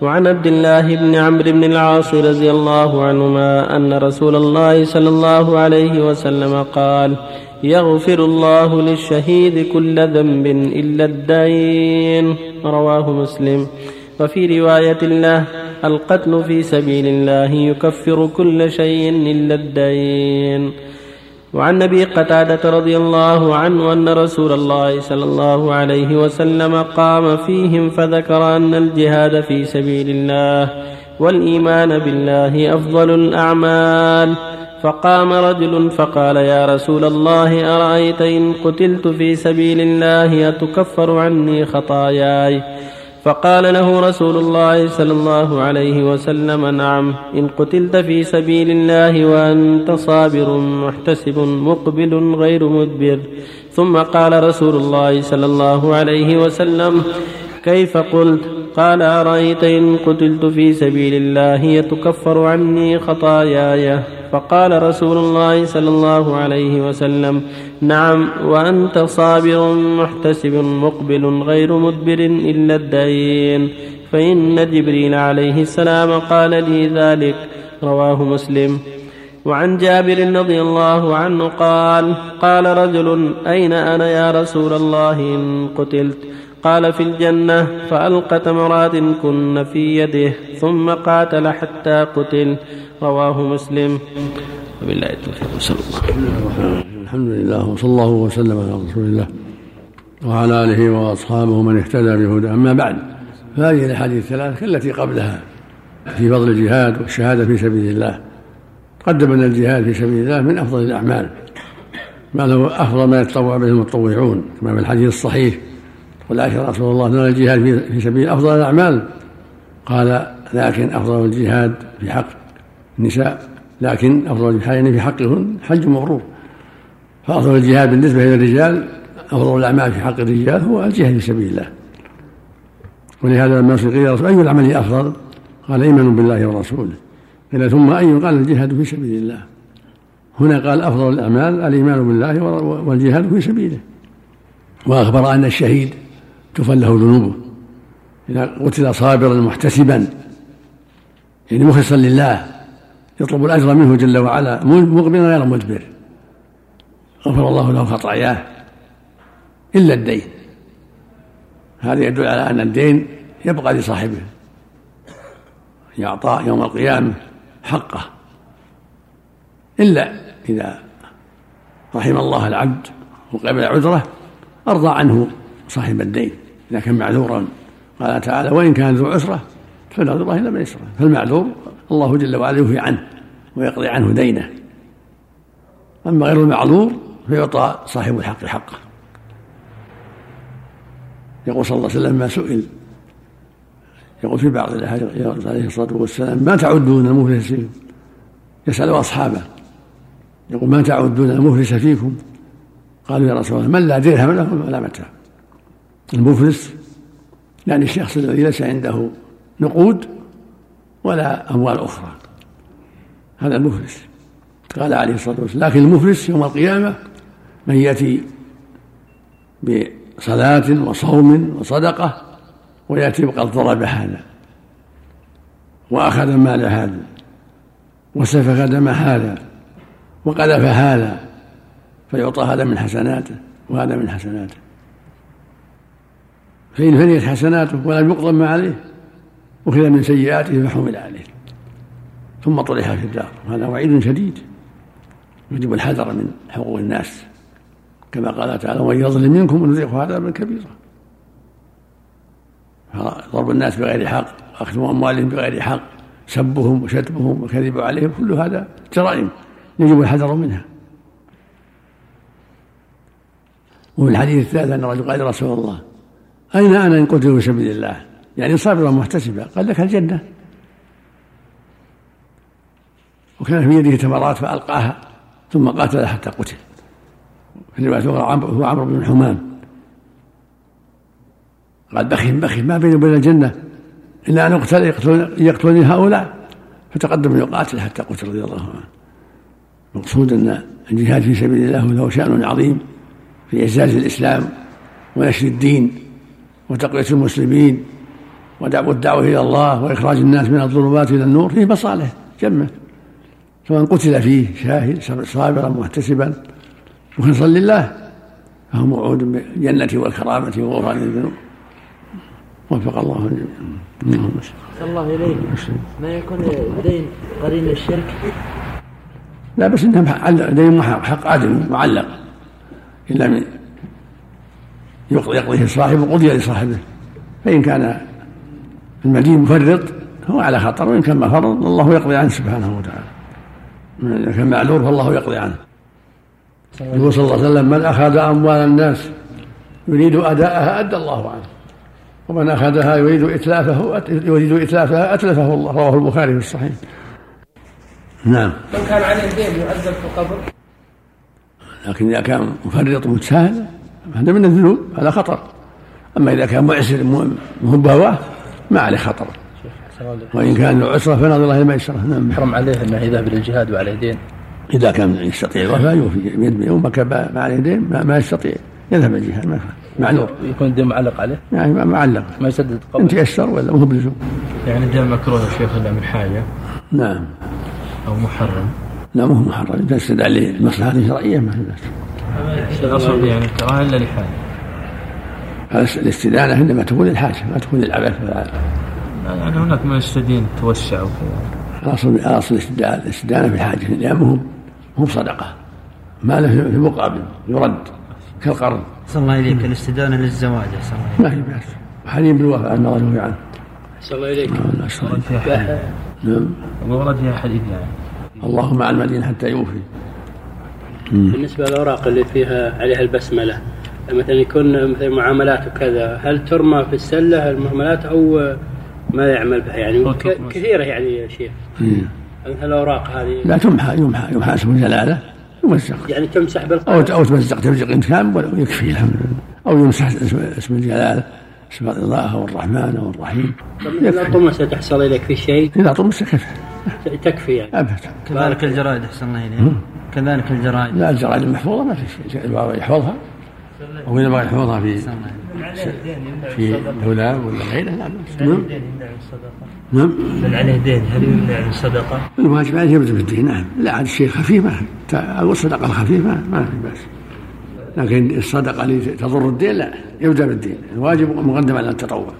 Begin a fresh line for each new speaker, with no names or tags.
وعن عبد الله بن عمرو بن العاص رضي الله عنهما أن رسول الله صلى الله عليه وسلم قال يغفر الله للشهيد كل ذنب إلا الدين. رواه مسلم. وفي رواية له القتل في سبيل الله يكفر كل شيء إلا الدين. وعن أبي قتادة رضي الله عنه أن رسول الله صلى الله عليه وسلم قام فيهم فذكر أن الجهاد في سبيل الله والإيمان بالله أفضل الأعمال. فقام رجل فقال يا رسول الله أرأيت إن قتلت في سبيل الله أتكفر عني خطاياي؟ فقال له رسول الله صلى الله عليه وسلم نعم إن قتلت في سبيل الله وأنت صابر محتسب مقبل غير مدبر. ثم قال رسول الله صلى الله عليه وسلم كيف قلت؟ قال أرأيت إن قتلت في سبيل الله يتكفر عني خطاياي. فقال رسول الله صلى الله عليه وسلم نعم وأنت صابر محتسب مقبل غير مدبر إلا الدين. فإن جبريل عليه السلام قال لي ذلك. رواه مسلم. وعن جابر رضي الله عنه قال قال رجل أين أنا يا رسول الله إن قتلت؟ قال في الجنة. فألقى تمرات كن في يده ثم قاتل حتى قتل. رواه مسلم. وبالله التوفيق صلى الله
الحمد لله وصلى الله وسلم على رسول الله وعلى آله وأصحابه من اهتدى بهدى أما بعد فهذه الأحاديث الثلاث كالتي قبلها في فضل الجهاد والشهادة في سبيل الله. قدم أن الجهاد في سبيل الله من أفضل الأعمال ما له أفضل ما يتطوع به المتطوعون كما في الحديث الصحيح قل رسول الله نرى الجهاد في سبيل أفضل الأعمال. قال لكن أفضل الجهاد في حق النساء لكن أفضل الجهاد في حقهن حج مبرور فأفضل الجهاد بالنسبة إلى الرجال أفضل الأعمال في حق الرجال هو الجهاد في سبيل الله. ولهذا لما سئل أي العمل أفضل؟ قال إيمان بالله ورسوله. قيل ثم أي قال الجهاد في سبيل الله. هنا قال أفضل الأعمال الإيمان بالله والجهاد في سبيله. وأخبر أن الشهيد تفل له ذنوبه. إذا قتل صابرا محتسبا يعني مخلصا لله يطلب الأجر منه جل وعلا مقبلا غير مدبر. غفر الله له خطاياه. إلا الدين. هذا يدل على أن الدين يبقى لصاحبه. يعطى يوم القيامة. حقه إلا إذا رحم الله العبد وقبل عذره أرضى عنه صاحب الدين. إذا كان معذورا قال تعالى وإن كان ذو عسرة فنظره إلى من يسره فالمعذور الله جل وعلا يوفي عنه ويقضي عنه دينه. أما غير المعذور فيعطى صاحب الحق حقه. يقول صلى الله عليه وسلم ما سئل يقول في بعض الاحاديث عليه الصلاة والسلام ما تعدون المفلسين يسأل أصحابه. يقول ما تعدون المفلس فيكم؟ قالوا يا رسول الله من لا درهم له ولا متاع المفلس يعني الشخص الذي ليس عنده نقود ولا أموال أخرى. هذا المفلس. قال عليه الصلاة والسلام لكن المفلس يوم القيامة من يأتي بصلاة وصوم وصدقة ويأتي وقد ضرب هذا وأخذ مال هذا وسفك دم هذا وقذف هذا فيعطى هذا من حسناته وهذا من حسناته. فإن فنيت حسناته ولم يقضى ما عليه أخذ من سيئاته فحمل عليه. ثم طرح في الدار. وهذا وعيد شديد. يجب الحذر من حقوق الناس. كما قال تعالى ومن يظلم منكم نذيقه عذابا كبيرا. ضرب الناس بغير حق واخذ أموالهم بغير حق سبهم وشتمهم وكذب عليهم كل هذا جرائم يجب الحذر منها. وفي الحديث الثالث أن الرجل قال رسول الله أين أنا إن قتل في سبيل الله؟ يعني صابرا محتسبا قال لك الجنة. وكان في يده تمرات فألقاها ثم قاتل حتى قتل. في رواية أخرى هو عمرو بن حمام. قال بخي بخي ما بيني وبين الجنة إلا أن أقتل يقتلني هؤلاء. فتقدم يقاتل حتى قتل رضي الله عنه. المقصود أن الجهاد في سبيل الله له شأن عظيم في إعزاز الإسلام ونشر الدين وتقوية المسلمين والدعوة إلى الله وإخراج الناس من الظلمات إلى النور فيه مصالح جمة. سواء قتل فيه شاهد صابرا محتسبا مخلصا لله فهو موعود بالجنة والكرامة وغفران الذنوب. وفق الله الجميع.
الله إليك ما يكون دين قرين الشرك؟
لا بس انه دين حق آدمي معلق. إن لم يقضيه صاحبه قضي لصاحبه. فإن كان المدين مفرط هو على خطر وإن كان ما فرض الله يقضي عنه سبحانه وتعالى. إذا كان معذور فالله يقضي عنه. يقول صلى الله عليه وسلم من أخذ أموال الناس يريد أداءها أدى الله عنه. ومن أخذها يريد إتلافه يريد إتلافها أتلفه الله رواه البخاري في الصحيح. نعم.
من كان عليه دين يعذب في القبر؟
لكن إذا كان مفرط متساهل هذا من الذنوب هذا خطر. أما إذا كان معسر مهم بهواه ما عليه خطر. وإن كان له عسرة فنظر الله الميسرة. نعم.
يحرم عليه أنه يذهب إلى الجهاد وعليه دين
إذا كان يستطيع. الوفاء يوفي. بيد يوم ما عليه دين ما يستطيع. يذهب الجهاد ما معلوم.
يكون الدين معلق عليه؟
يعني معلق
ما يسدد قبل.
أنت يسر ولا مو بلزوم؟
يعني الدين مكروه يا شيخ الا من حاجة؟
نعم.
أو محرم؟
لا مو محرم. إذا استدعى لمصلحه شرعية ما في
بس الاصل يعني الكراهه إلا لحاجة.
هذا الاستدانة انما تكون للحاجة ما تكون للعبث
يعني هناك من يستدين توسع وكذا.
الاصل الأصل الاستدانه في الحاجة لأن مو صدقة. ما له في مقابل يرد. كالقرض
صلى الله إليك. الاستدانة للزواج أحسن
الله ما في بأس. حليم بالوفاء أن الله عنه
أحسن الله إليك.
نعم.
ورد فيها حديث يعني.
اللهم مع المدين حتى يوفي.
بالنسبة للأوراق اللي فيها عليها البسملة مثلا يكون مثلا معاملات وكذا هل ترمى في السلة المهملات أو ما يعمل بها؟ يعني كثيرة يعني يا شيخ. مثل الأوراق هذه؟
لا تمحى يمحى يمحى اسم الجلالة. يمزق
يعني تمسح بالقلم
أو أو تمزق تمزق تام ويكفي الحمد لله أو يمسح اسم, اسم الجلالة اسم الله أو الرحمن أو الرحيم
إذا طمس تحصل إليك في شيء؟
إذا طمس كفى.
تكفي يعني.
أبدا.
كذلك الجرائد أحسن الله إليك. كذلك الجرائد.
لا الجرائد المحفوظة ما في شيء. يحفظها. أو إذا بغى يحفظها في في دولاب ولا غيره؟ لا بأس نعم نعم.
من عليه دين هل يمنع من الصدقة؟
الواجب عليه يبدأ بالدين نعم. لا عاد الشيء خفيف أو الصدقة الخفيفة ما في بأس. لكن الصدقة اللي تضر الدين لا يبدأ بالدين. الواجب مقدم على التطوع.